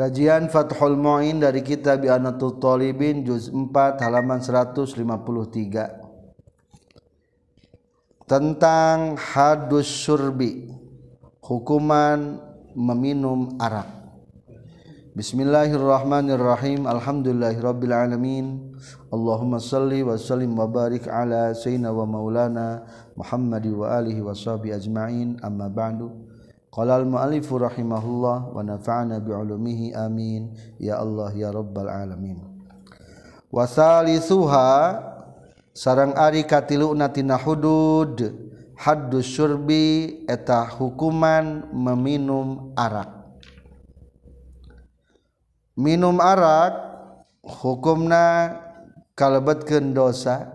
Kajian Fathul Mu'in dari kitab Anatul Talibin juz 4 halaman 153 tentang hadus surbi hukuman meminum arak. Bismillahirrahmanirrahim. Alhamdulillahirabbil alamin Allahumma salli wa sallim wa barik ala sayyidina wa maulana Muhammad wa alihi wa sahbihi ajma'in. Amma ba'du Qala al-mu'allifu rahimahullah wa nafa'ana bi'ulumihi amin ya Allah ya rabbal alamin. Wa salisuha sarang ari katiluna tina hudud haddus syurbi eta hukuman meminum arak. Minum arak hukumna kalebetkeun dosa.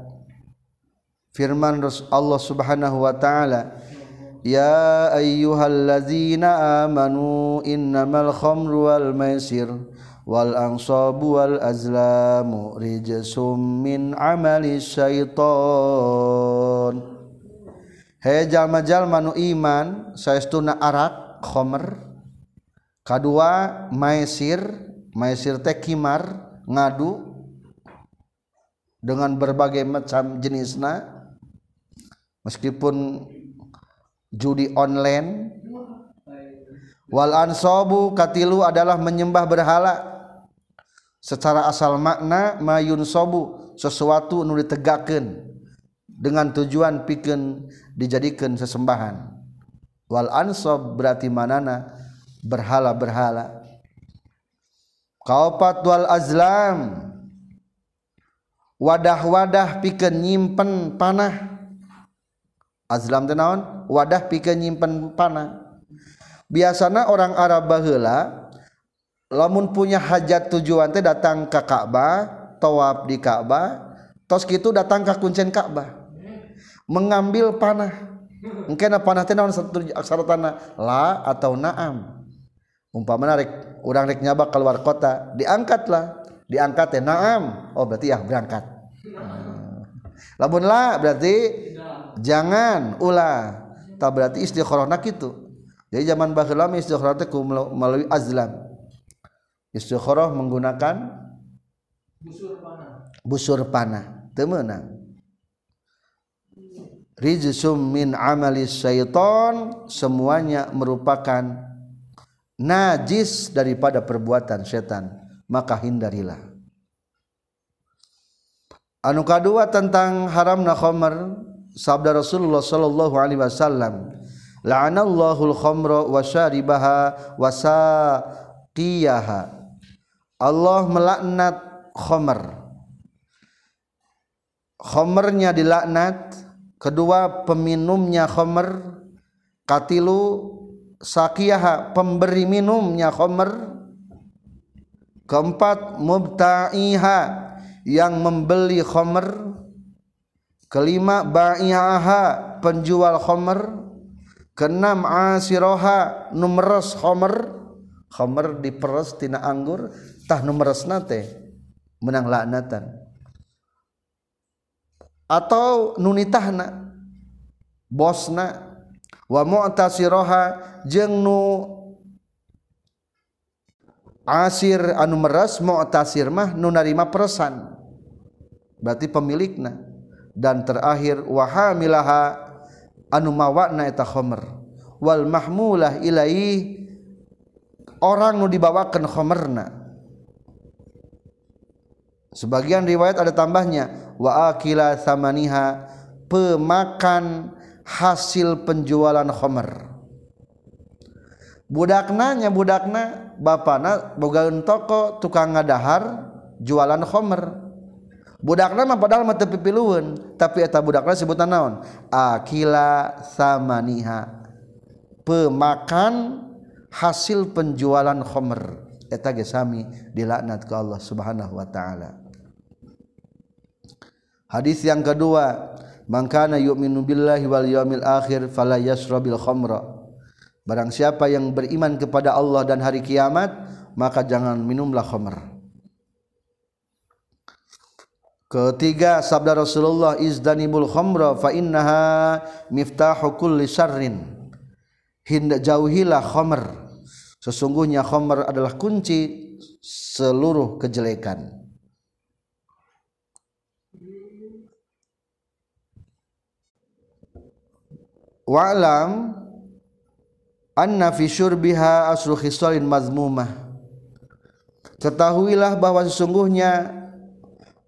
Firman Allah Subhanahu wa taala Ya ayyuhallazina amanu innamal khamru wal maisir wal ansabu wal azlamu rijsum min amali syaiton He jalma-jalma nu iman saestuna arak khamr. Kadua maisir maisir teh kimar ngadu dengan berbagai macam jenisna. Meskipun judi online. Wal ansabu katilu adalah menyembah berhala. Secara asal makna mayun sobu sesuatu nu ditegakkan dengan tujuan piken dijadikan sesembahan. Wal ansab berarti manana berhala-berhala. Kaopat wal azlam wadah-wadah piken nyimpen panah Azlam tenaon wadah pikeun nyimpen panah. Biasana orang Arab baheula lamun punya hajat tujuan teh datang ke Ka'bah, tawaf di Ka'bah, tos kitu datang ke kuncen Ka'bah. Mengambil panah. Engke na panah teh naon satu aksara tanah la atau naam. Umpama rek urang rek nyabak keluar kota, diangkatlah. Diangkat teh naam. Oh berarti ya berangkat. Lamun la berarti jangan ulah tak berarti istikharah gitu jadi zaman baheula istikharah teh melalui azlam. Istikharah menggunakan busur panah. Busur panah teu rijsum min amali syaiton semuanya merupakan najis daripada perbuatan setan maka hindarilah. Anu kedua tentang haramna khamr sabda Rasulullah sallallahu alaihi wasallam la'anallahu al-khamra wa saqiyaha. Allah melaknat khamr. Khamrnya dilaknat kedua peminumnya khamr katilu saqiyaha pemberi minumnya khamr keempat mubta'iha yang membeli khamr kelima ba'iyaha penjual khomer keenam asiroha numeres khomer khomer diperes tina anggur. Tah numeres nate menang laknatan atau nunitahna bosna. Wa mu'tasiroha jeung nu asir anu meres mu'tasir mah nu narima peresan. Berarti pemilikna. Dan terakhir wahamilaha anu mawakna eta khomer. Wal mahmulah ilai orang nu dibawakan khomerna. Sebagian riwayat ada tambahnya wa akila samaniha pemakan hasil penjualan khomer. Budakna nya budakna bapana bogaeun toko tukang ngadahar jualan khomer budak nama padahal mah teu pipilueun tapi eta budakna sebutan naon? Akila samaniha. Pemakan hasil penjualan khomer. Eta ge sami dilaknat ke Allah Subhanahu wa taala. Hadis yang kedua man kana yu'minu billahi wal yaumil akhir fala yashrabil khamra barang siapa yang beriman kepada Allah dan hari kiamat maka jangan minumlah khamr Ketiga sabda Rasulullah izdanibul khamra fa innaha miftahu kulli syarrin. Hinda jauhilah khamr. sesungguhnya Homer adalah kunci seluruh kejelekan wa'lam anna fi syurbiha asru khisalin mazmumah ketahuilah bahwa sesungguhnya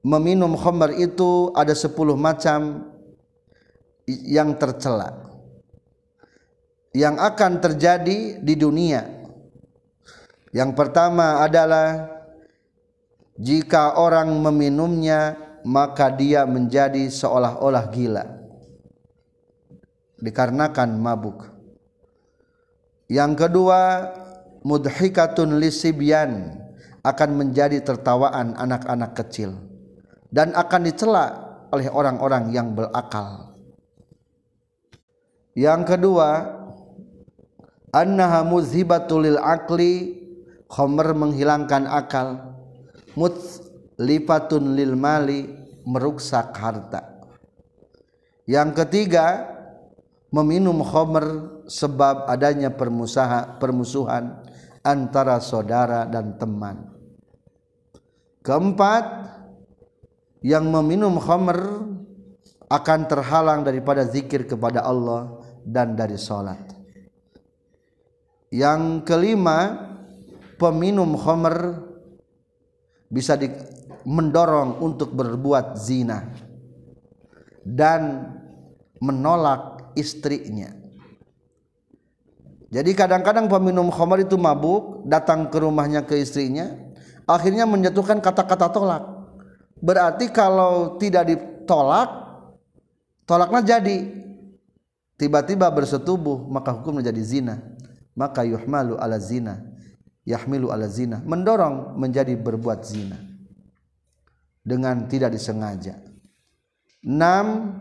meminum khamr itu ada 10 macam yang tercela. Yang akan terjadi di dunia. Yang pertama adalah jika orang meminumnya maka dia menjadi seolah-olah gila. Dikarenakan mabuk. Yang kedua mudhikatun lisibyan akan menjadi tertawaan anak-anak kecil dan akan dicela oleh orang-orang yang berakal. Yang kedua annaha muzhibatul lil aqli khamr menghilangkan akal mutlifatun lil mali meruksak harta. Yang ketiga meminum khamr sebab adanya permusuhan antara saudara dan teman. Keempat yang meminum khamr akan terhalang daripada zikir kepada Allah dan dari salat yang kelima peminum khamr bisa di, mendorong untuk berbuat zina dan menolak istrinya. Jadi kadang-kadang peminum khamr itu mabuk, datang ke rumahnya ke istrinya, akhirnya menjatuhkan kata-kata tolak. Berarti kalau tidak ditolak, tolaknya jadi. Tiba-tiba bersetubuh, maka hukum menjadi zina. Maka yuhmalu ala zina yahmilu ala zina mendorong menjadi berbuat zina dengan tidak disengaja enam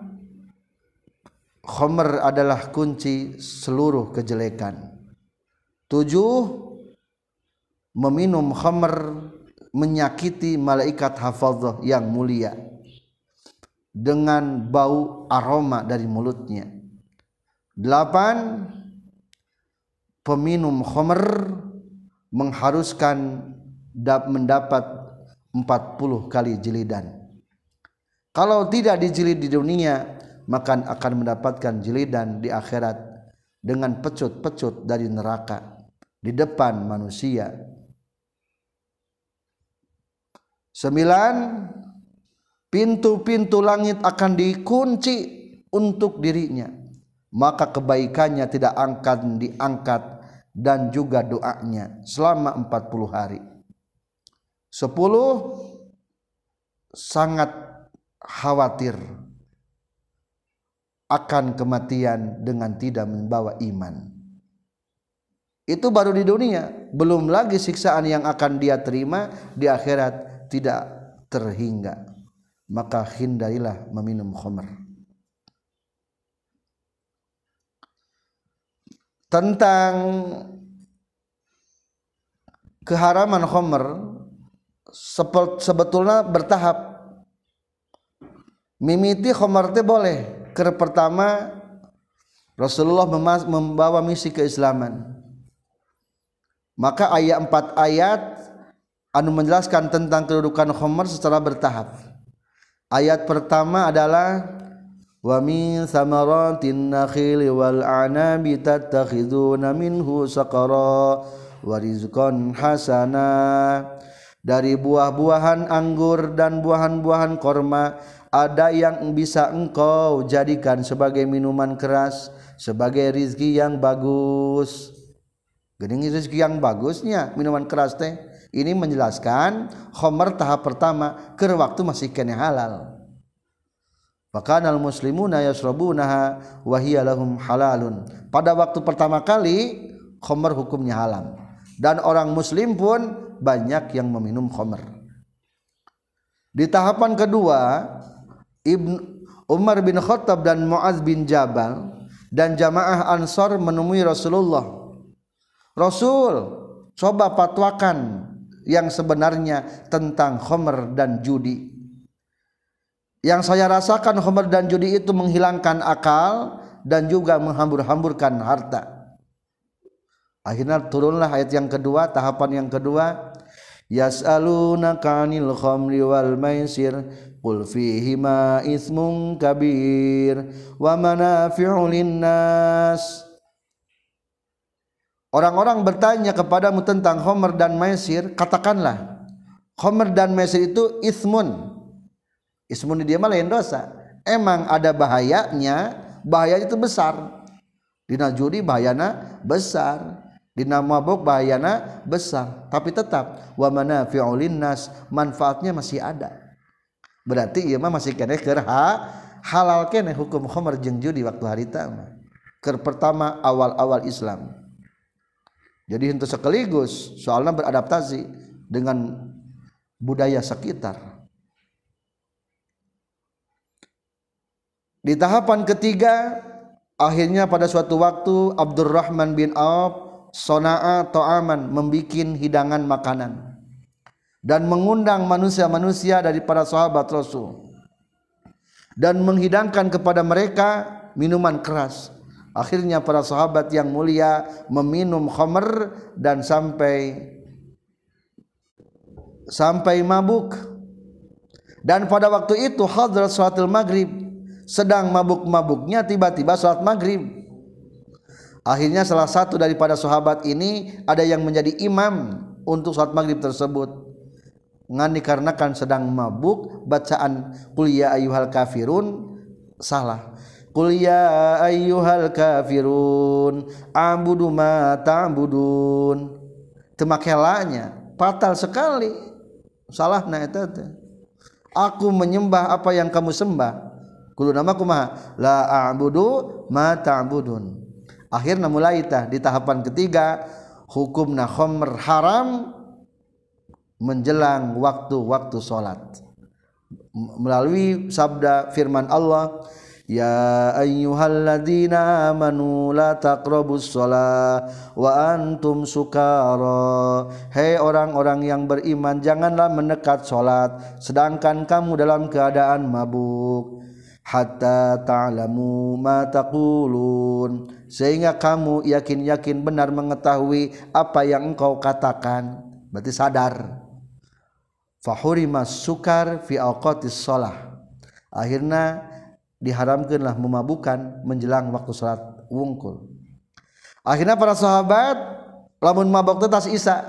khomer adalah kunci seluruh kejelekan tujuh meminum khomer menyakiti malaikat hafadzah yang mulia dengan bau aroma dari mulutnya delapan peminum khomer mengharuskan mendapat 40 kali jilidan. Kalau tidak dijilid di dunia, maka akan mendapatkan jilidan di akhirat dengan pecut-pecut dari neraka di depan manusia. Sembilan, pintu-pintu langit akan dikunci untuk dirinya. Maka kebaikannya tidak akan diangkat dan juga doanya selama 40 hari. 10 sangat khawatir akan kematian dengan tidak membawa iman. Itu baru di dunia, belum lagi siksaan yang akan dia terima di akhirat tidak terhingga. Maka hindarilah meminum khamr. tentang keharaman khomer sebetulnya bertahap mimiti khomer itu boleh ke pertama Rasulullah membawa misi keislaman maka ayat empat ayat anu menjelaskan tentang kedudukan khomer secara bertahap. Ayat pertama adalah wa min samaratin nakhili wal anabi tattakhiduna minhu saqara warizqan hasana. Dari buah-buahan anggur dan buahan-buahan korma ada yang bisa engkau jadikan sebagai minuman keras sebagai rizki yang bagus. Gini rizki yang bagusnya minuman keras teh ini menjelaskan khomer tahap pertama ke waktu masih kena halal al muslimuna yasrabunaha wa hiya lahum halalun. Pada waktu pertama kali khamr hukumnya halam dan orang muslim pun banyak yang meminum khamr. Di tahapan kedua, Ibn Umar bin Khattab dan Muaz bin Jabal dan jamaah Ansar menemui Rasulullah. Rasul, coba patwakan yang sebenarnya tentang khamr dan judi yang saya rasakan khamr dan judi itu menghilangkan akal dan juga menghambur-hamburkan harta. Akhirnya turunlah ayat yang kedua tahapan yang kedua. Yas'alunaka 'anil khamri wal maisir qul fihima ismun kabir wa manafi'u linnas Orang-orang bertanya kepadamu tentang Homer dan Maisir, katakanlah Homer dan Maisir itu ismun. Ismun dia mah lain dosa. Emang ada bahayanya, bahaya itu besar. Dina judi bahayana besar. Dina mabuk bahayana besar. Tapi tetap wa manafi'ul linnas manfaatnya masih ada. Berarti ieu mah masih kene keur halal kene hukum khamr jeung judi waktu harita mah. Keur pertama awal-awal Islam jadi untuk sekaligus soalnya beradaptasi dengan budaya sekitar. Di tahapan ketiga akhirnya pada suatu waktu Abdurrahman bin Auf sona'a to'aman membikin hidangan makanan dan mengundang manusia-manusia dari para sahabat Rasul dan menghidangkan kepada mereka minuman keras akhirnya para sahabat yang mulia meminum khamr dan sampai sampai mabuk. Dan pada waktu itu hadrat salatul maghrib sedang mabuk-mabuknya tiba-tiba salat maghrib. Akhirnya salah satu daripada sahabat ini ada yang menjadi imam untuk salat maghrib tersebut. Ngan dikarenakan sedang mabuk bacaan kuliah ya ayuhal kafirun salah Qul ya ayyuhal kafirun a'budu ma ta'budun. Temakelanya fatal sekali. Salahna eta teh. Aku menyembah apa yang kamu sembah. Kudu nama kumaha? La a'budu ma ta'budun. Akhirnya mulai tah di tahapan ketiga hukumna khamr haram menjelang waktu-waktu salat. Melalui sabda firman Allah Ya ayyuhalladzina amanu la taqrabus shalah wa antum sukara Hei orang-orang yang beriman janganlah mendekat salat sedangkan kamu dalam keadaan mabuk. Hatta ta'lamu ma taqulun. Sehingga kamu yakin-yakin benar mengetahui apa yang engkau katakan. Berarti sadar. Fahurima sukar fi awqatis shalah akhirnya diharamkanlah memabukan menjelang waktu salat wungkul. Akhirnya para sahabat lamun mabok teh tas isa.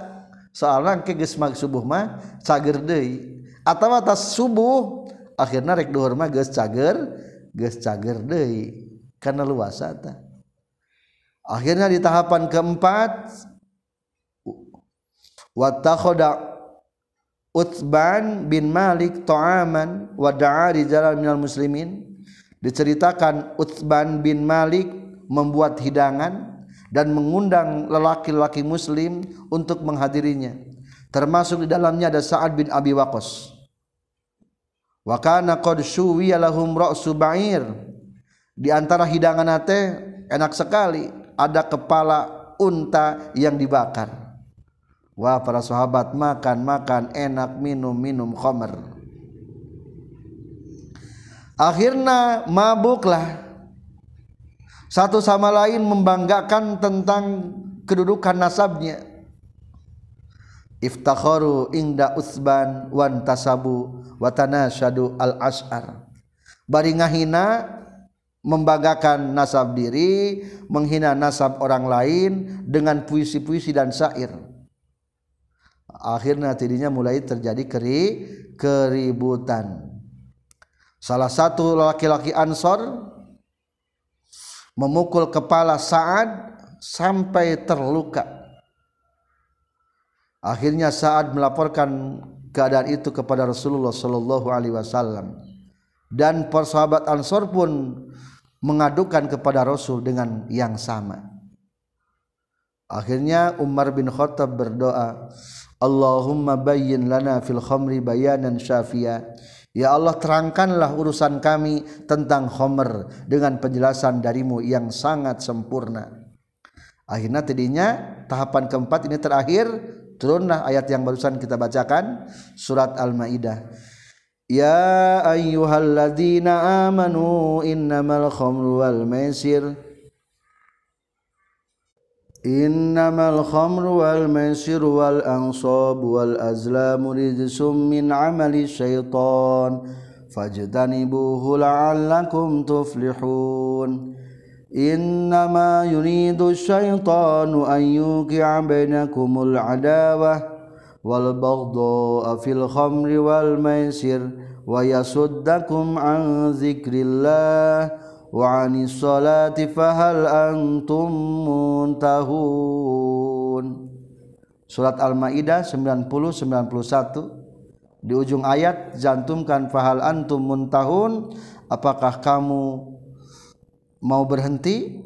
Soalnya ke geus subuh mah cager deui. Atawa tas subuh akhirnya rek duhur mah geus cager geus cager deui. Karena luasa ta akhirnya di tahapan keempat watakhoda Utsban bin Malik ta'aman wa da'a rijalan minal muslimin diceritakan Utsban bin Malik membuat hidangan dan mengundang lelaki-lelaki muslim untuk menghadirinya. Termasuk di dalamnya ada Sa'ad bin Abi Waqqas wa kana qad suwiya lahum ra'su ba'ir. Di antara hidangan teh enak sekali ada kepala unta yang dibakar. Wah para sahabat makan makan enak minum minum khamr akhirnya mabuklah. Satu sama lain membanggakan tentang kedudukan nasabnya. Iftakharu inda usban wan tasabu watana syadu al ashar bari ngahina membanggakan nasab diri menghina nasab orang lain dengan puisi-puisi dan syair. Akhirnya tidinya mulai terjadi keri keributan salah satu laki-laki Ansor memukul kepala Sa'ad sampai terluka. Akhirnya Sa'ad melaporkan keadaan itu kepada Rasulullah Shallallahu Alaihi Wasallam. Dan persahabat Ansor pun mengadukan kepada Rasul dengan yang sama. Akhirnya Umar bin Khattab berdoa Allahumma bayyin lana fil khamri bayanan syafiya Ya Allah terangkanlah urusan kami tentang Homer dengan penjelasan darimu yang sangat sempurna. Akhirnya tadinya tahapan keempat ini terakhir turunlah ayat yang barusan kita bacakan surat Al-Maidah. Ya ayyuhalladzina amanu innamal khamru wal maisir Innamal khamru wal maisiru wal ansab wal azlamu rijsum min amali syaitan fajtanibuhu la'allakum tuflihun Innama yuridu syaitanu an yuqi'a bainakumul adawah wal baghdha fil khamri wal maisir wa yasuddakum an dzikrillah wa salati fahal antum Surat Al-Maidah 90 91 di ujung ayat jantumkan fahal antum muntahun. Apakah kamu mau berhenti?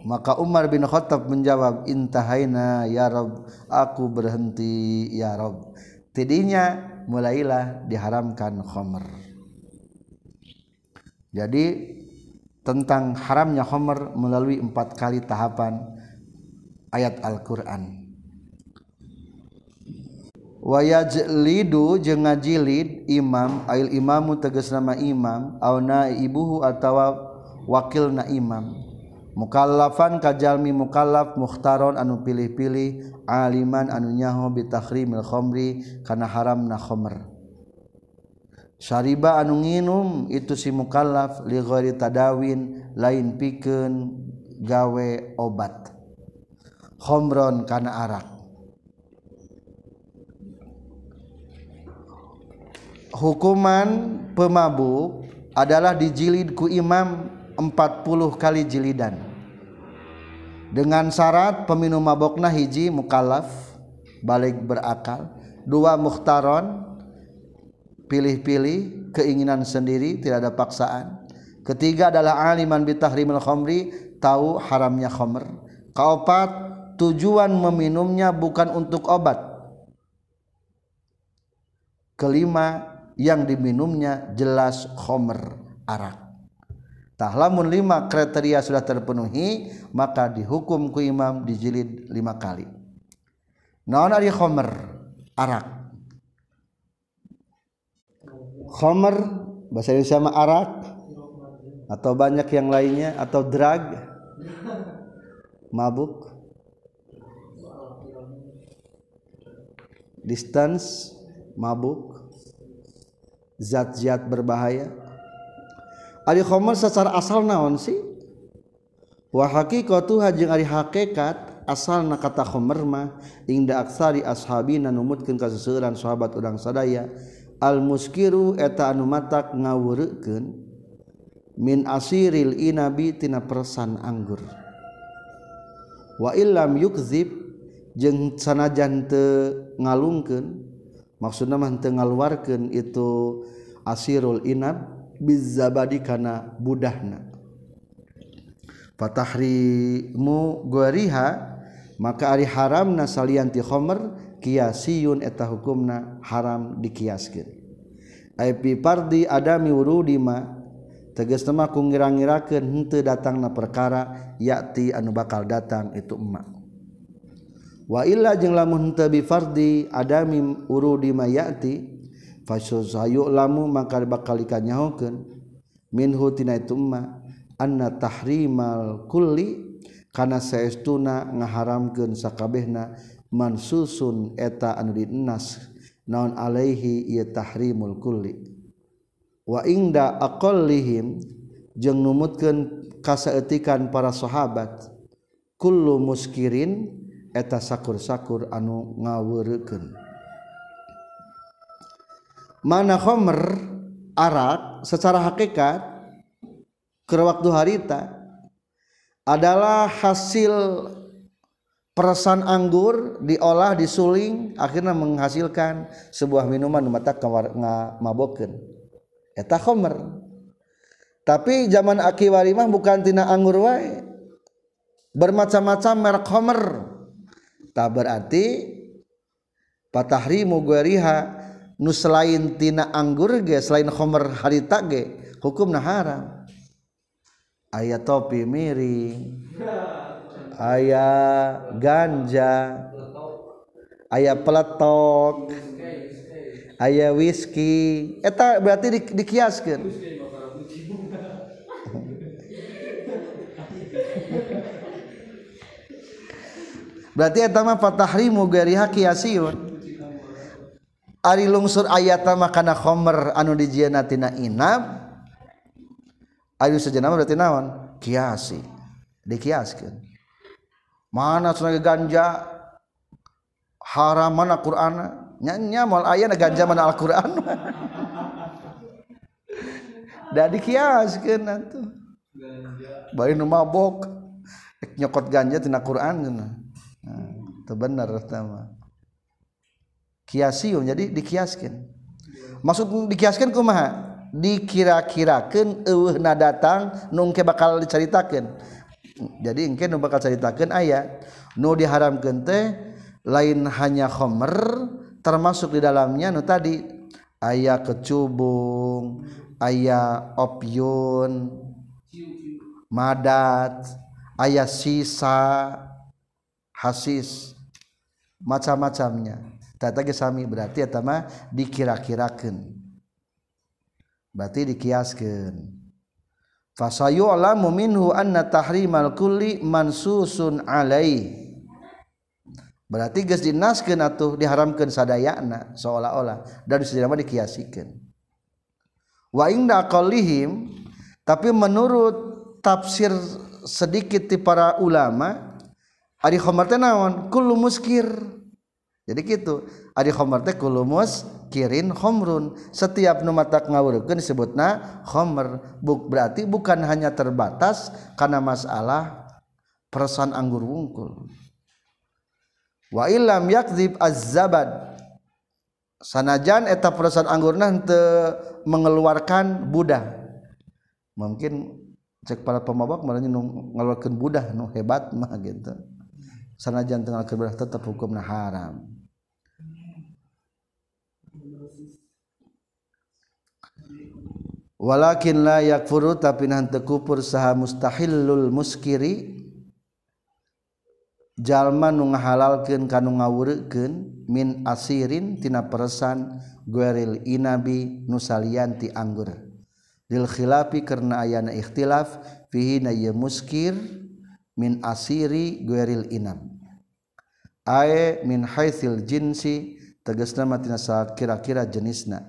Maka Umar bin Khattab menjawab intahaina ya Rabb aku berhenti ya Rabb. Tidinya mulailah diharamkan khamr. Jadi tentang haramnya Homer melalui empat kali tahapan ayat Al-Quran. Wayajlidu jeung ngajilid imam ail imamu tegas nama imam auna naibuhu atawa wakil na imam. Mukallafan kajalmi mukallaf mukhtaron anu pilih-pilih aliman anu nyaho bitakhrimil khomri kana haramna khomer Syariba anu nginum itu si mukallaf li ghairi tadawin lain pikeun gawe obat. Khomron kana arak. Hukuman pemabuk adalah dijilid ku imam 40 kali jilidan. Dengan syarat peminum mabokna hiji mukallaf balik berakal, dua mukhtaron pilih-pilih keinginan sendiri tidak ada paksaan. Ketiga adalah aliman bitahrimil khamri tahu haramnya khamr. Keempat tujuan meminumnya bukan untuk obat. Kelima yang diminumnya jelas khamr arak. Tah lamun lima kriteria sudah terpenuhi maka dihukum ku imam dijilid lima kali. Naon ari khamr? Arak khomer bahasa Indonesia mah arak atau banyak yang lainnya atau drug. Mabuk. Distance mabuk. Zat-zat berbahaya. Ari khomer secara asal naon sih? Wa haqiqatu hajing ari hakikat asal kata khomer mah ingda aksari ashabina numutkeun ka sahabat udang sadaya almuskiru eta anu matak ngawurken min asiril inabi tina persan anggur. Wa illam yukzib jeung sanajan teu ngalungkeun maksudna mah teu ngaluarkeun itu asirul inab bizabadi kana budahna. Fatahrimu goriha maka ari haramna salianti khomer kiasiun eta hukumna haram dikiaskeun. Ai fi fardi adami wurudima tegas nama ku ngira-ngirakeun henteu datangna perkara yakti anu bakal datang itu emak. Wa illa jeung lamun henteu bi fardi adami urudima yakti fasyuzayu lamu maka bakal dikanyahokeun minhu tina itu emak anna tahrimal kulli kana saestuna ngaharamkeun sakabehna mansusun eta anu dinas naon alaihi ieu tahrimul kulli. Wa ingda aqallihim jeung numutkeun kasaeutikan para sahabat kullu muskirin eta sakur-sakur anu ngaweurekeun mana khomer arak secara hakikat ke waktu harita adalah hasil Persan anggur diolah disuling akhirnya menghasilkan sebuah minuman mata maboken. Eta khomer. Tapi zaman aki warimah bukan tina anggur wae. Bermacam-macam merek khomer. Tak berarti patahrimu gueriha nu selain tina anggur ge selain khomer harita ge hukumna haram. Ayat topi miring. aya ganja. Aya peletok. Aya whisky eta berarti di, dikiaskan berarti eta mah fatahrimu gariha kiasiun. Ari lungsur ayata makana khomer anu dijieuna tina inab ayu sejenama berarti naon? Kiasi. Dikiaskeun. mana sungai ganja? Haram mana Quran? Nyanya mal ayana ganja mana Al Quran dah dikiaskeun atuh bari nu mabok. Nyokot ganja tina Quran cenah nah, teu bener tama kiasium jadi dikiaskeun maksud dikiaskeun kumaha? Dikira-kirakeun eueuhna datang nungke bakal dicaritakeun. jadi mungkin bakal ceritakan ayah nu diharam gente lain hanya Homer termasuk di dalamnya nu tadi ayah kecubung ayah opiun madat ayah sisa hasis macam-macamnya. Tata sami berarti eta mah dikira-kirakeun. Berarti dikiaskeun. fasayu'lamu minhu anna tahrimal kulli mansusun alai. Berarti geus dinaskeun atuh diharamkeun sadayana seolah-olah. Dan sejarah mah dikiasikeun wa inda qallihim tapi menurut tafsir sedikit di para ulama ari khamar teh naon? Kullu muskir. Jadi gitu. Adi khomer teh kulumus kirin khomrun. Setiap nu mata ngawurkeun disebutna khomer Buk, berarti bukan hanya terbatas karena masalah perasaan anggur wungkul. Wa illam yakdzib az-zabad. Sanajan eta perasaan anggurna henteu mengeluarkan budah. Mungkin cek para pemabok malah mengeluarkan budah nu hebat mah gitu. Sanajan tengah budah tetap hukumna haram walakin la yakfuru tapi nanti kupur saha mustahilul muskiri. Jalma nu ngahalalkeun kanu ngawureukeun min asirin tina peresan gueril inabi nusalian ti anggur. Lil khilafi karena ayana ikhtilaf fihi na ye muskir min asiri gueril inab. Ae min haitsil jinsi tegasna matina kira-kira jenisna.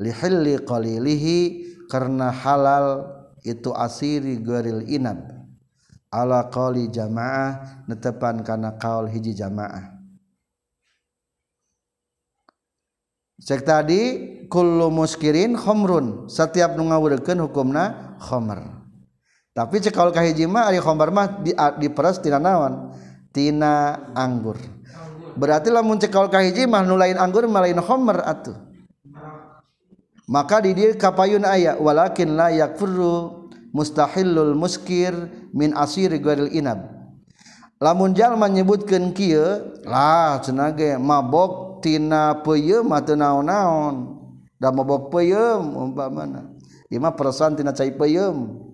Lihilli qalilihi karena halal itu asiri gueril inab. Ala qali jamaah netepan kana kaul hiji jamaah. Cek tadi kullu muskirin khomrun. Setiap nu ngawurkeun hukumna khomer tapi cek kaul kahiji mah ari khomer mah di, diperes tina naon? Tina anggur. Berarti lamun cek kaul kahiji mah nu lain anggur mah lain khomer atuh maka di dia kapayun ayat walakin la yakfuru mustahilul muskir min asir ghairil inab. Lamun jalma nyebutkeun kieu lah cenah mabok tina peuyeum teu naon-naon. Da mabok peuyeum umpamana. Ieu mah peresan tina cai peuyeum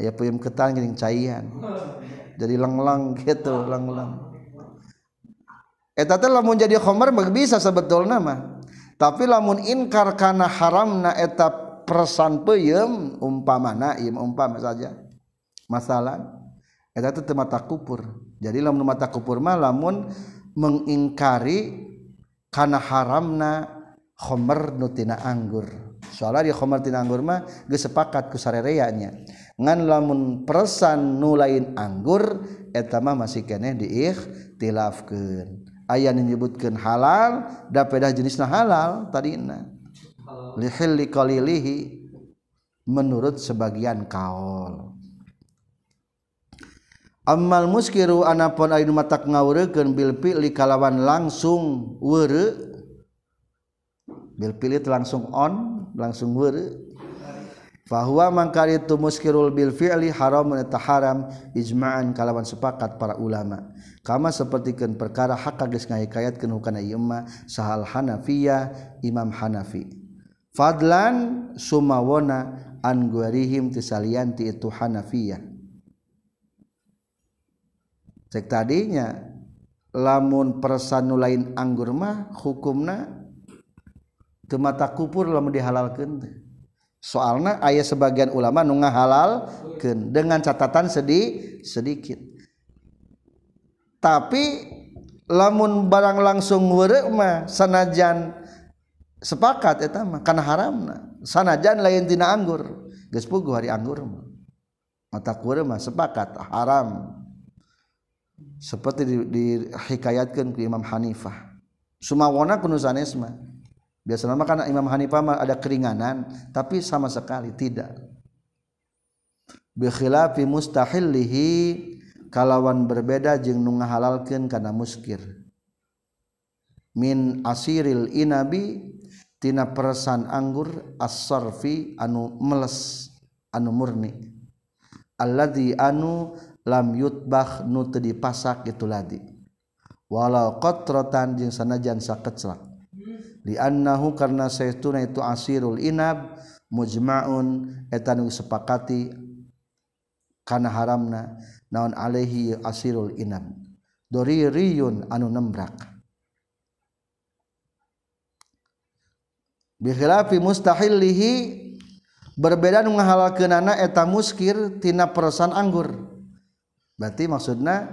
aya peuyeum ketan geuning caian. Jadi lang-lang gitu lang-lang eta teh lamun jadi khamar bisa sebetulna mah tapi lamun inkar karena haram na etap persan peyem umpama naim umpama saja. Masalah. Eta itu mata kupur. Jadi lamun mata kupur mah lamun mengingkari karena haramna khomer nutina anggur. Soalnya di khomer tina anggur mah geus sepakat ku sarereanya ngan lamun persan nulain anggur eta mah masih keneh diikhtilafkeun. aya menyebutkan halal da pedah jenisnya halal tadi lihilli qalilihi menurut sebagian kaul. Amal muskiru anapun ayeuna matak ngawurekeun bil fi'li kalawan langsung weure bil fi'li langsung on langsung weure bahwa mangkari itu muskirul bil fi'li haram eta haram ijma'an kalawan sepakat para ulama. Kama sapertikeun perkara hak geus ngahikayatkeun hukana ieu sahal Hanafiyah Imam Hanafi. Fadlan sumawona an guarihim tisalianti itu Hanafiyah cek tadinya lamun persan lain anggur mah hukumna teu mata kupur lamun dihalalkeun soalna aya sebagian ulama nu ngahalalkeun. Dengan catatan sedih sedikit. Tapi lamun barang langsung wurema sanajan sepakat karena haram sanajan laintina anggur hari anggur mata sepakat haram. Seperti dihikayatkan ke Imam Hanifah. Sumawana kunusanisme biasa nama karena Imam Hanifah mah ada keringanan tapi sama sekali tidak. Bikhilafi mustahillihi kalawan berbeda jeung nu ngahalalkeun kana muskir. Min asiril inabi tina peresan anggur as-sarfi anu meles anu murni. Alladzi anu lam yutbah nu teu dipasak itu ladi. Walau qatratan jeung sanajan sakeclak. dianahu karena saytuna itu asirul inab mujmaun etan sepakati kana haramna naon alaihi asirul inab. Doririyun anu nembrak. Bikhilafi mustahillihi berbeda nu ngahalalkeunana eta muskir tina peresan anggur. Berarti maksudna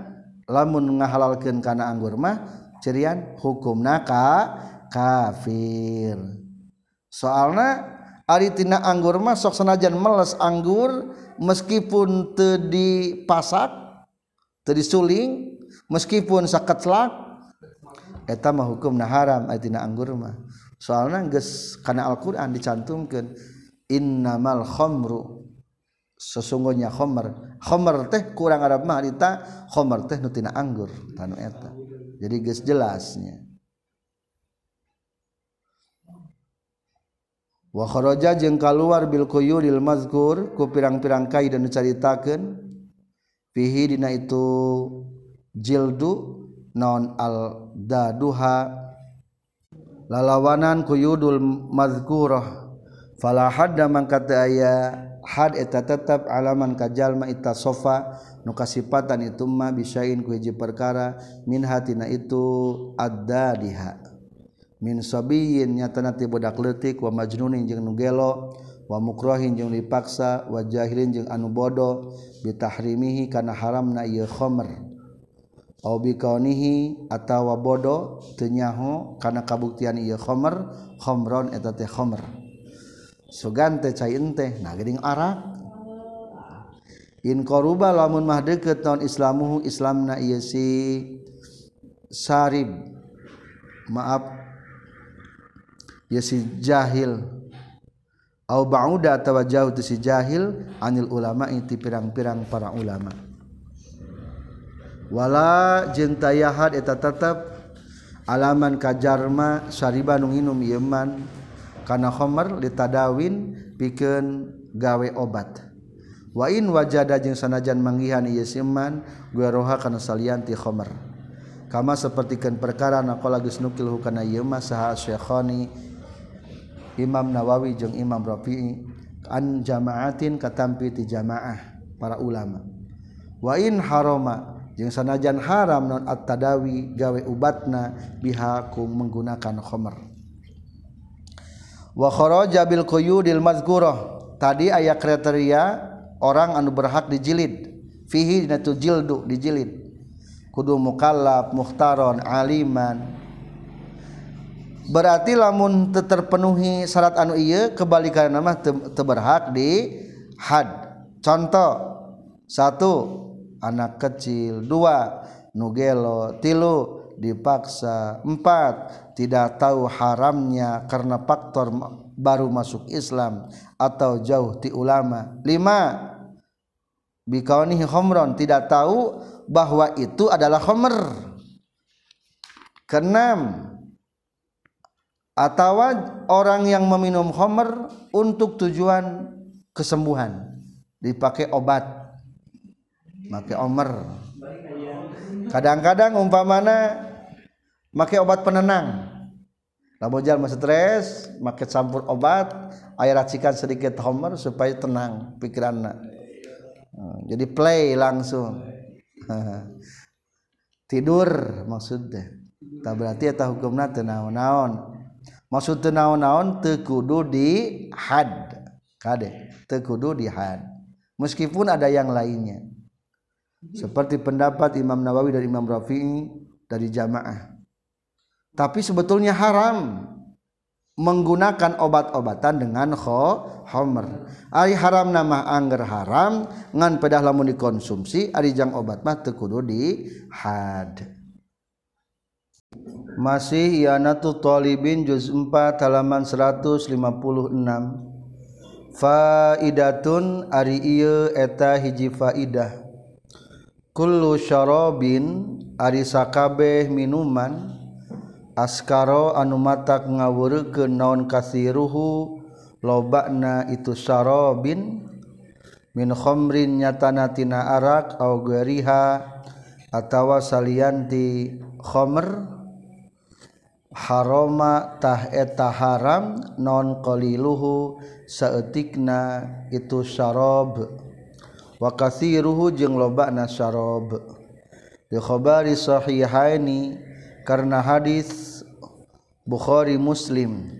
lamun ngahalalkeun kana anggur mah cerian hukumna ka kafir. Soalnya Aritina anggur mah sok senajan meles anggur meskipun tedi pasak tedi suling meskipun saketlak eta mah hukum nah haram aritina anggur mah. Soalnya geus kana Al-Qur'an dicantumkeun innamal khomru sesungguhnya khomer khomer teh kurang Arab mah harita khomer teh nutina anggur tanu eta. Jadi geus jelasnya. wakhoroja jeung kaluar bilkuyuril mazkur ku pirang-pirang kai dan dicaritakeun fihi dina itu jildu non al daduha lalawanan kuyudul mazkurah. Fala hadda man kata aya had eta tetap alaman kajalma ita sofa nu kasipatan itu mah bisain ku hiji perkara min hatina itu addadiha. min sobiyin nyata nanti budak leutik wa majnunin jeung nu gelo wa mukrohin jeung dipaksa wa jahilin jeung anu bodoh bitahrimihi kana haramna ieu khamr au bikaunihi atawa bodoh teu nyaho kana kabuktian ieu khamr khamron eta teh khamr sugan teh cai teh nah geuning arak. In qaruba lamun mah deukeut naon islamuhu islamna ieu si sarib. Maaf. ya si jahil. Au ba'uda atawa jauh si jahil anil ulama inti pirang-pirang para ulama. Wala jeung tayahad eta tetep alaman kajarma sariba nu nginum ieu man. Kana khamar litadawin pikeun gawe obat. Wa in wajada jeung sanajan manggihan ieu siman gueroha kana salian ti khamar kama sapertikeun perkara naqala geus nukil hukana ieu mah saha syekhani Imam Nawawi jeung Imam Rafi'i an jamaatin katampi ti jamaah para ulama. Wa in harama jeung sanajan haram non at-tadawi gawe ubatna biha kum menggunakan khamr. Wa kharaja bil quyudil mazkurah tadi aya kriteria orang anu berhak dijilid fihi dina tu jildu dijilid. Kudu mukallaf muhtaron aliman berarti lamun terpenuhi syarat anu iya kebalikan nama teberhak di had. Contoh satu anak kecil. Dua nugelo tilu dipaksa. Empat tidak tahu haramnya karena faktor baru masuk Islam atau jauh ti ulama. Lima bikaunihi khomron. Tidak tahu bahwa itu adalah khomer. Keenam atau orang yang meminum homer untuk tujuan kesembuhan. Dipakai obat. Pakai omer. Kadang-kadang umpamana pakai obat penenang. Lamun jalma stres pakai campur obat air racikan sedikit homer supaya tenang pikiranna jadi play langsung. Tidur maksudnya. Tak berarti eta hukumna teu naon-naon maksud naon-naon tekudu di had. Kade tekudu di had. Meskipun ada yang lainnya. Seperti pendapat Imam Nawawi dari Imam Rafi'i dari jamaah. Tapi sebetulnya haram menggunakan obat-obatan dengan homer. Ari haram nama angger haram ngan pedah lamun dikonsumsi ari jang obat mah teu kudu di had Masih Yanatu Thalibin juz 4 halaman 156 Faidatun ari ieu eta hiji faidah. Kullu syarabin ari sakabeh minuman. Askaro anu matak ngawureukeun naon kasiruhu lobakna itu syarabin. Min khamrin nyatana tina arak au gariha atawa salianti khamr haroma tah eta haram non qaliluhu saeutikna itu syarab wa katsiruhu jeung lobana syarab di khabari Shahihaini karena hadis Bukhari muslim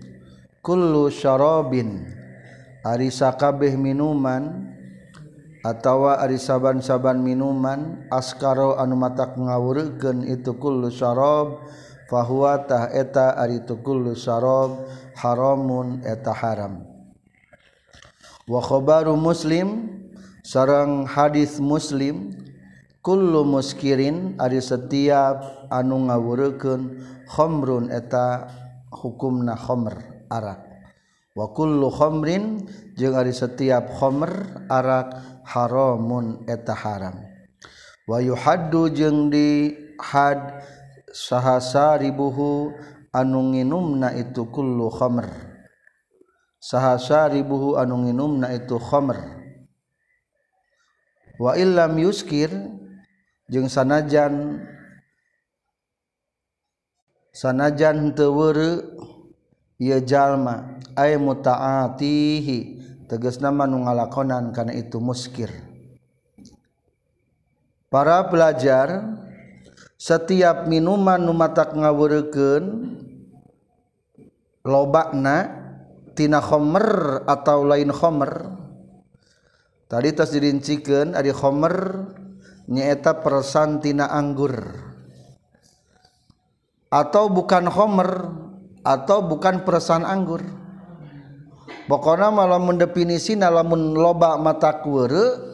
Kullu syarabin ari sakabeh minuman atawa ari saban-saban minuman askaro anu matak ngawureukeun itu kullu syarab fahuwatah eta ari tukulu sarob haramun eta haram. Wa khabaru muslim sareng hadis muslim kullu muskirin ari setiap anu ngawurekeun khamrun eta hukumna khamr arak. Wa kullu khamrin jeung ari setiap khamr arak haramun eta haram. Wa yuhaddu jeung di had sahasa ribuhu anu nginumna itu kullu khamr. Sahasa ribuhu anu nginumna itu khamr. Wa illam yuskir jeung sanajan sanajan teu weureu ieu jalma ay mutaatihi tegasna nu ngalakonan kana itu muskir. Para pelajar setiap minuman numatak ngawurken lobaknatina Homer atau lain Homer. Tadi tas dirincikan ada Homer nyaeta persantina anggur. Atau bukan Homer atau bukan persan anggur. Pokoknya malah mendefinisi lamun loba mata kuere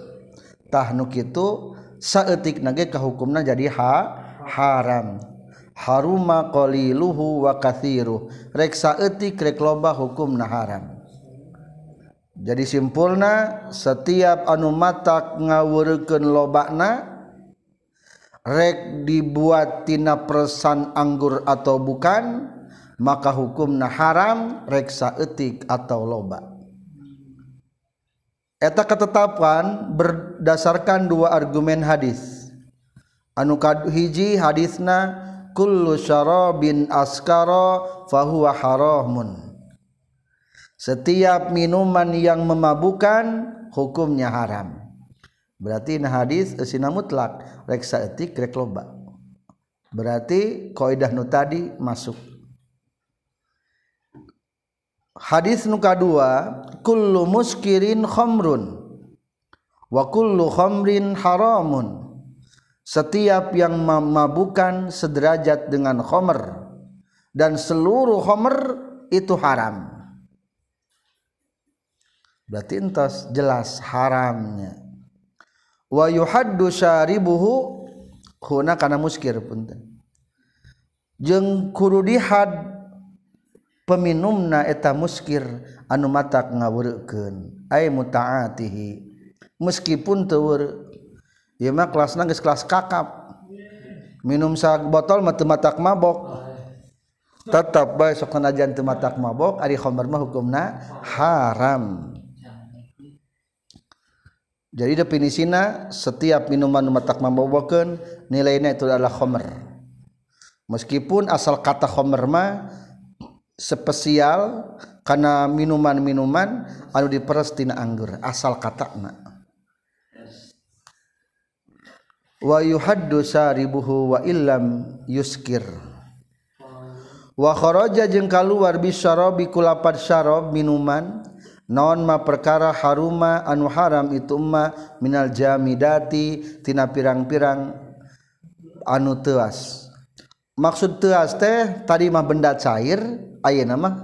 tahnuk itu saetik nage kehukumna jadi hak haram. Haruma qaliluhu wa kathiru rek saeutik rek loba hukumna haram. Jadi simpulna setiap anu matak ngawurkeun lobana rek dibuat tina persan anggur atau bukan maka hukumna haram reksa etik atau loba. Eta ketetapan berdasarkan dua argumen hadis. Anu hiji hadisna kullu syarabin askara fahuwa haramun. Setiap minuman yang memabukan hukumnya haram. Berarti nah hadis esina mutlak reksa etik rek loba. Berarti kaidah nu tadi masuk. Hadis nu kadua kullu muskirin khamrun wa kullu khamrin haramun setiap yang memabukan sederajat dengan khomer dan seluruh khomer itu haram. Berarti entos jelas haramnya. Wa yuhaddu syaribuhu huna kana muskir punten jeung kudu dihad peminumna eta muskir anu matak ngawureukeun ay mutaatihi meskipun teu ieu mah kelasna geus kelas kakap. Minum sak botol mah teu matak mabok. Tetap bae sok najan teu matak mabok ari khamr mah hukumna haram. Jadi definisina setiap minuman matak membawakan nilainya itu adalah khomer meskipun asal kata khomer mah spesial karena minuman-minuman anu diperes tina anggur asal kata na wa yuhaddu saribuhu wa illam yuskir. Wa kharaja jeung kaluar bisyarabi kulapat syarab minuman naon ma perkara haruma anu haram itu ma minal jamidati tina pirang-pirang anu teas maksud teas teh tadi mah benda cair ayeuna mah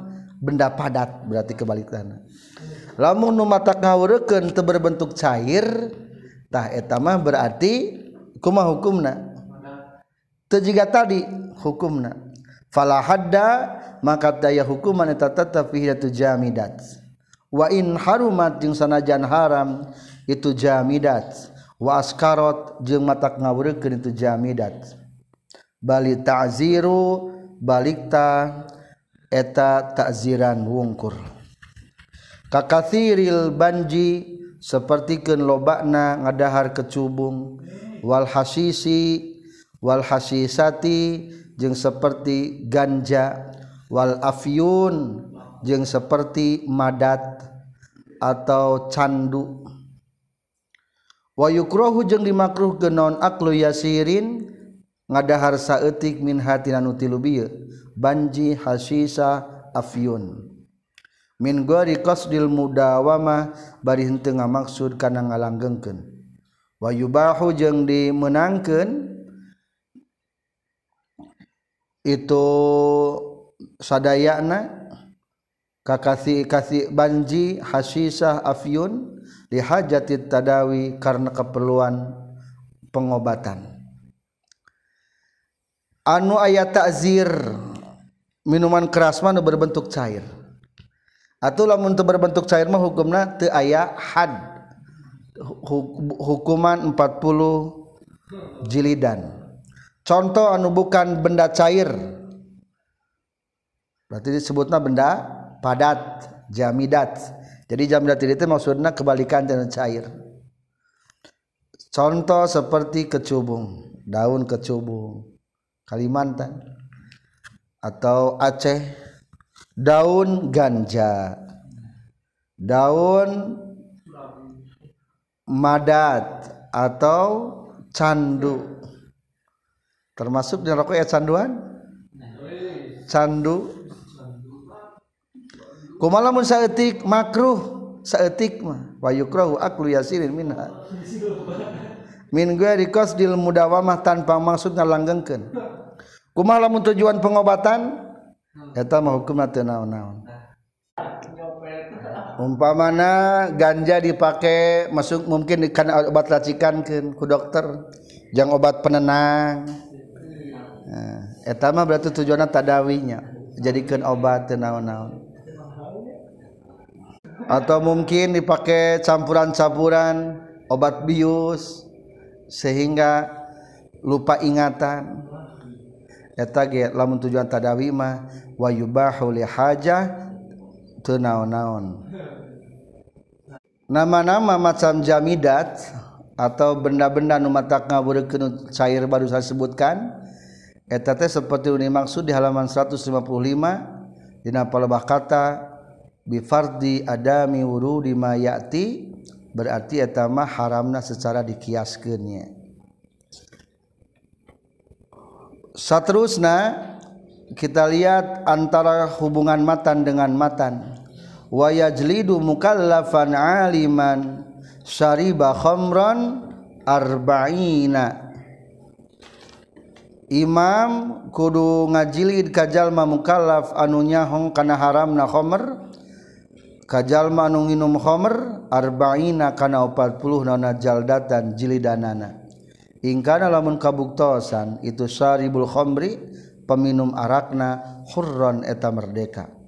benda padat berarti kebalikanna lamun nu mata ngawureukeun teu berbentuk cair tah eta mah berarti kuma hukumna? Juga tadi hukumna. Fala hadda maka daya hukuman eta tetep fi jamidat. Wa in harumat jeung sanajan haram itu jamidat. Wa askarot jeung matak ngawurkeun itu jamidat. Bali ta'ziru balikta eta takziran wungkur. Kakathiril banji sapertikeun lobakna ngadahar kecubung. wal hasisi wal hasisati jeung seperti ganja. Wal afyun jeung seperti madat atau candu. Wa yukrahu jeung dimakruh genon aklu yasirin ngadahar saeutik min hatina nu tilu bieu banji hasisa afyun. Min gori qasdil mudawama bari henteu ngamaksud kana ngalanggengkeun wayubahu jeung dimenangkan itu sadayana kakasih kasih banji hasisah afyun dihajati tadawi karena keperluan pengobatan. Anu ayat takzir minuman keras mana berbentuk cair. Atau lamun berbentuk cair mah hukumna teu aya had. Hukuman 40 jilidan. Contoh anu bukan benda cair. Berarti disebutnya benda padat jamidat. Jadi jamidat itu maksudnya kebalikan dan cair. Contoh seperti kecubung daun kecubung Kalimantan atau Aceh daun ganja daun madat atau candu. Termasuk di rokok ya canduan? Candu. Kumalamun saeutik makruh saeutik mah. Wa yukrahu aklu yasirin minha. Min ghairi qasdil mudawamah tanpa maksud ngalanggengkeun. Kumaha lamun tujuan pengobatan eta mah hukumna teu naon-naon umpamana ganja dipakai masuk mungkin karena obat racikan ke ku dokter jangan obat penenang. Nah, etama berarti tujuannya tadawinya jadikan obat tenaun-naun atau mungkin dipakai campuran-campuran obat bius sehingga lupa ingatan. Eta ge lamun tujuan tadawi mah wa yubahu li hajah naon-naon nama-nama macam jamidat atau benda-benda nu matak ngaburekeun cair baru saya sebutkan eta teh seperti ini maksud di halaman 155 dina palebah kata bifardi adami wurudi ma ya'ti berarti eta mah haramna secara dikiaskeunnya saterusna kita lihat antara hubungan matan dengan matan wayajlidu mukallafan aliman syariba khamran arba'ina Imam kudu ngajilid kajalma mukallaf anunya nyahong kana haramna khamr. Kajalma anu nginum khamr arba'ina kana 40 nana jaldatan jilidanana. Ingkana lamun kabuktosan itu syaribul khamri peminum arakna hurron eta merdeka.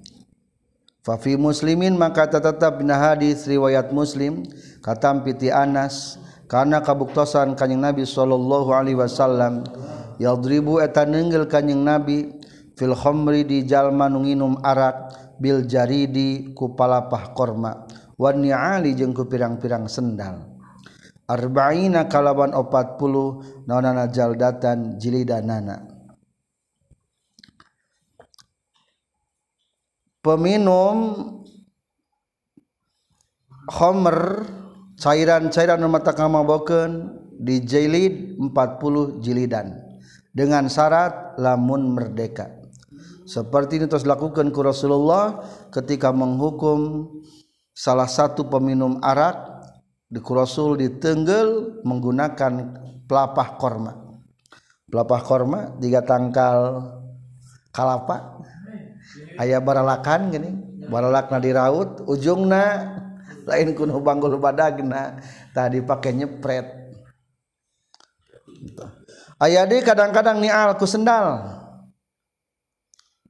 Fafi muslimin maka tetap bin hadis riwayat muslim katam piti Anas karena kabuktosan kanjeng Nabi sallallahu alaihi wasallam yadribu eta nenggel kanjeng Nabi fil khamri di jalma nu nginum arak bil jaridi ku palapah korma wan ni'ali jeung ku pirang-pirang sendal. Arba'ina kalawan 40 nonana jaldatan jilidanana Peminum Homer cairan-cairan mata kamaboken di jilid 40 jilidan. Dengan syarat lamun merdeka. Seperti ini terus lakukan ku Rasulullah ketika menghukum salah satu peminum arak di Rasul ditenggel menggunakan pelapah korma. Pelapah korma tiga tangkal kalapa ayah baralakan gini. Baralakna diraut ujungna lain kun hubanggul badagna. Tadi pakai nyepret. Ayah di kadang-kadang nial ku sendal.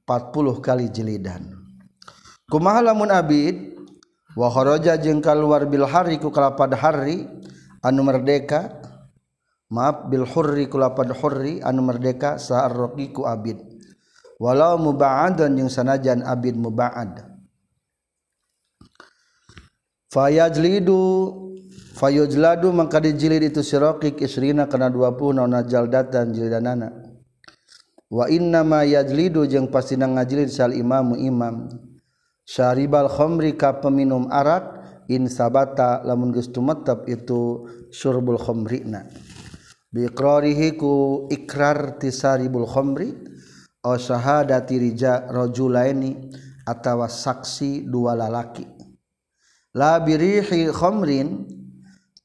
40 kali jelidan. Kumaha lamun abid? Wa kharaja jeung kaluar bil hari ku kalapad hari anu merdeka. Maaf bil hurri ku lapad hurri anu merdeka. Saar ku abid. Walau muba'adan jeung sanajan abid muba'ad. Fayajlidu fayujladu mangka dijilid itu siraqik isrina kana 20 naona jaldatan jildanana wa inna ma yajlidu jeung pasti ngajilid sal imamu imam. Syaribal khamri ka peminum arak in sabata lamun geus tumetep itu syurbul khamrina bi iqrarihi ku ikrar tisaribul khamri syahadatija rojulaini atawa saksi dua lalaki. La birihi khomrin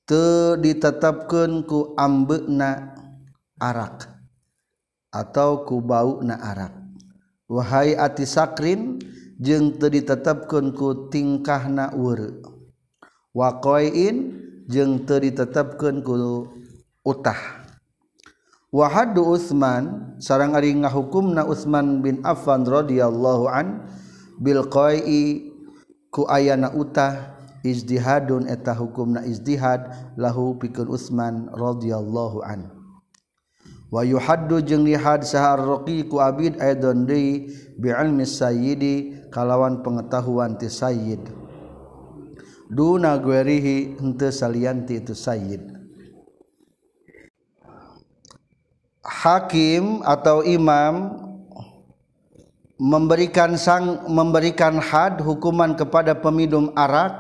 te ditetapkan ku ambekna arak atau ku bau na arak. Wahai ati sakrin jeng te ditetapkan ku tingkahna wure wakoin jeng te ditetapkan ku utah. wahadu Utsman sarang ari ngahukumna Utsman bin Affan radhiyallahu an bil qai ku ayana utah ijtihadun eta hukumna ijtihad lahu pikeun Utsman radhiyallahu an. Wa yuhaddu jeung lihad sahar raqi ku abid aidon deui bi ilmi sayyidi kalawan pengetahuan ti sayyid. Duna guerihi henteu salianti itu sayyid. Hakim atau imam memberikan sang memberikan had hukuman kepada peminum arak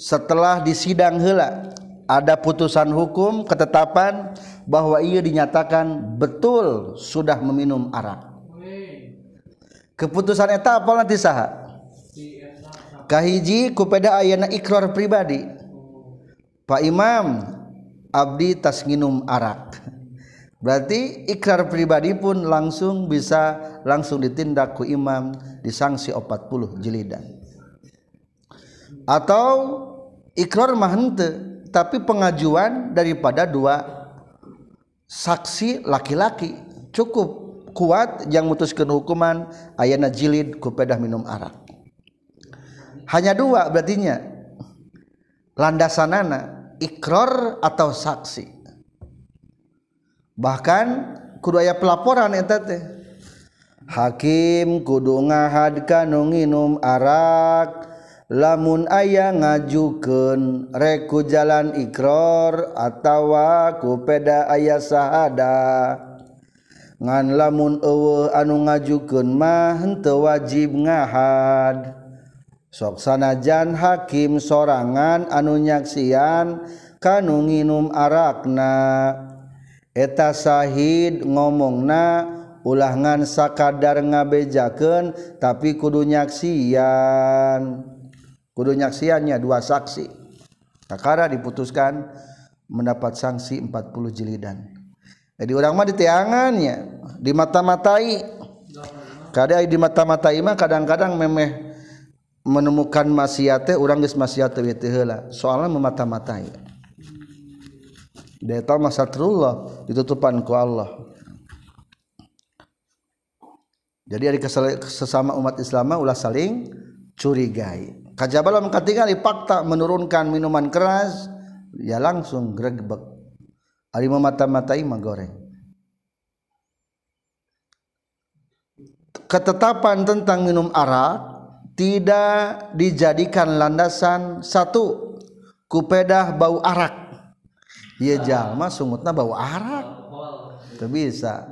setelah disidang heula. Ada putusan hukum ketetapan bahwa ia dinyatakan betul sudah meminum arak. Keputusan eta apa nanti saha? Kahiji kupeda ayana ikrar pribadi. Pak Imam abdi tas nginum arak berarti ikrar pribadi pun langsung bisa langsung ditindak ku imam disangsi 40 jilidan. Atau ikrar mah tapi pengajuan daripada dua saksi laki-laki. Cukup kuat yang mutuskan hukuman ayana jilid kupedah minum arak. Hanya dua berartinya. Landasanana ikror atau saksi bahkan kudu aya pelaporan eta teh. Hakim kudu ngahadkan nu nginum arak lamun aya ngajukeun rek ku jalan ikrar atawa ku peda aya sahada. Ngan lamun eueuh anu ngajukeun mah henteu wajib ngahad. Sok sanajan hakim sorangan anu nyaksian kanu nginum arakna. eta Syahid ngomongna ulangan sakadar ngabejaken tapi kudu nyaksian. Kudu nyaksiannya dua saksi. Takara diputuskan mendapat sanksi 40 jilidan. Jadi orang mah diteangannya, di mata-matai kadang di mata-matai mah kadang-kadang memeh menemukan maksiate orang geus maksiat teh heula. Soalnya memata-matai. Dia tahu masatrullah ditutupan ku Allah. Jadi ada sesama umat Islam ulah saling curigai. Kajabala mengkatingali fakta menurunkan minuman keras, ya langsung gregebek ari memata-matai mah goreng ketetapan tentang minum arak tidak dijadikan landasan satu kupedah bau arak iya jalma sungutna bau arak. Itu bisa.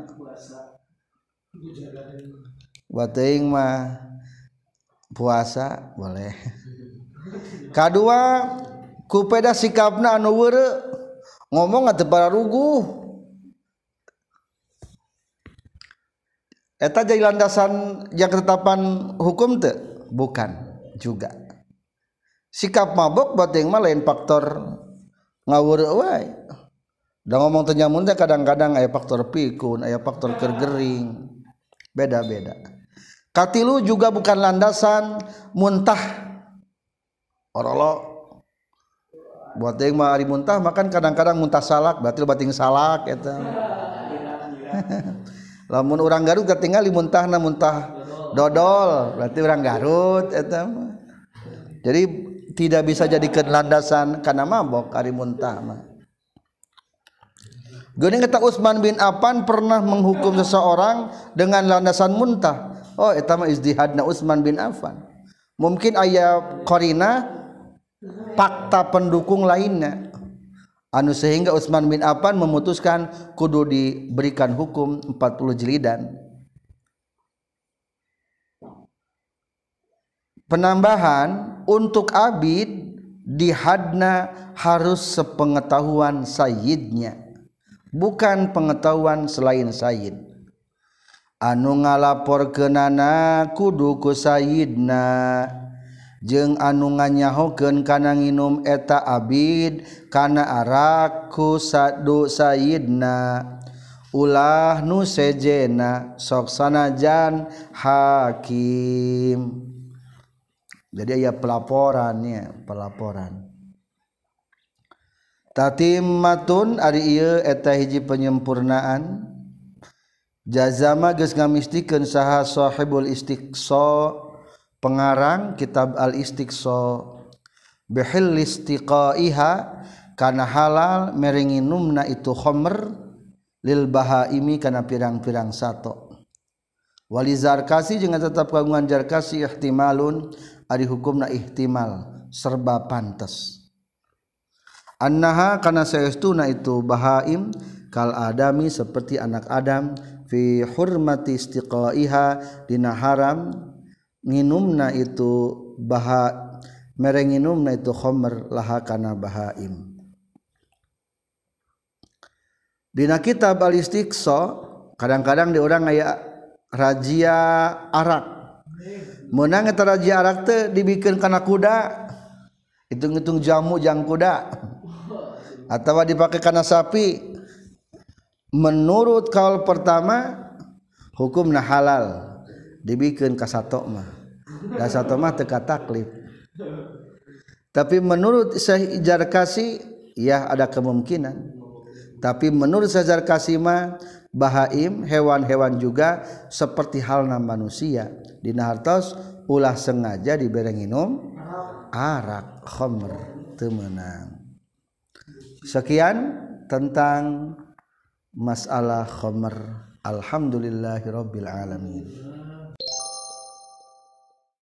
Wating mah puasa boleh. Kedua kupeda sikapna anu weureu ngomong atau para rugu eta jadi landasan yang ketetapan hukum te bukan juga. Sikap mabok bating mah lain faktor ngawur wae da ngomong teu nyamun teh kadang-kadang aya faktor pikun aya faktor kergering. Beda-beda. Katilu juga bukan landasan muntah. Orolo. Buat yang mah ari muntah makan kadang-kadang muntah salak berarti bating salak eta lamun orang Garut ketinggal di muntahna muntah dodol berarti orang Garut eta jadi tidak bisa jadikan landasan karena mabok ari muntah mah. Geuning kata Utsman bin Affan pernah menghukum seseorang dengan landasan muntah. Oh eta mah izdihadna Utsman bin Affan. Mungkin aya korina fakta pendukung lainnya. Anu sehingga Utsman bin Affan memutuskan kudu diberikan hukum 40 jilidan. penambahan untuk abid di hadna harus sepengetahuan sayyidnya bukan pengetahuan selain sayyid. Anu ngalapor kenana kudu ku sayyidna jeung anu nganyahokeun kana nginum eta abid kana arak ku sadu sayyidna. Ulah nu sejena sok sanajan hakim. Jadi ya pelaporannya pelaporan. Tatimmatun ari ieu eta hiji penyempurnaan. Jazama geus ngamistikeun saha sahibul istiqsa pengarang kitab al istiqsa bihil istiqaiha kana halal merenginumna itu khamr lil bahaimi kana pirang-pirang sato. Walizar kasih jangan tetap kagungan jarkasi ihtimalun hukum na ihtimal serba pantas. Anha karena sayastu na itu bahaim kal adami seperti anak Adam fihurmati istiqaiha dina haram minumna itu baha merenginumna itu khomer laha kana bahaim. Dina kitab al istiqsa kadang-kadang di orang aya rajia arak menangtara jarak dibikin karena kuda. Hitung-hitung jamu jang kuda. Atau dipakai karena sapi. Menurut kaul pertama hukum nah halal. Dibikin mah. dan satu mah teka taklif. Tapi menurut Syekh kasih ya ada kemungkinan. Tapi menurut Syekh kasih mah bahaim hewan-hewan juga seperti halna manusia. Dina hartos ulah sengaja diberenginum arak khomer temenang sekian tentang masalah khomer alhamdulillahirabbil alamin.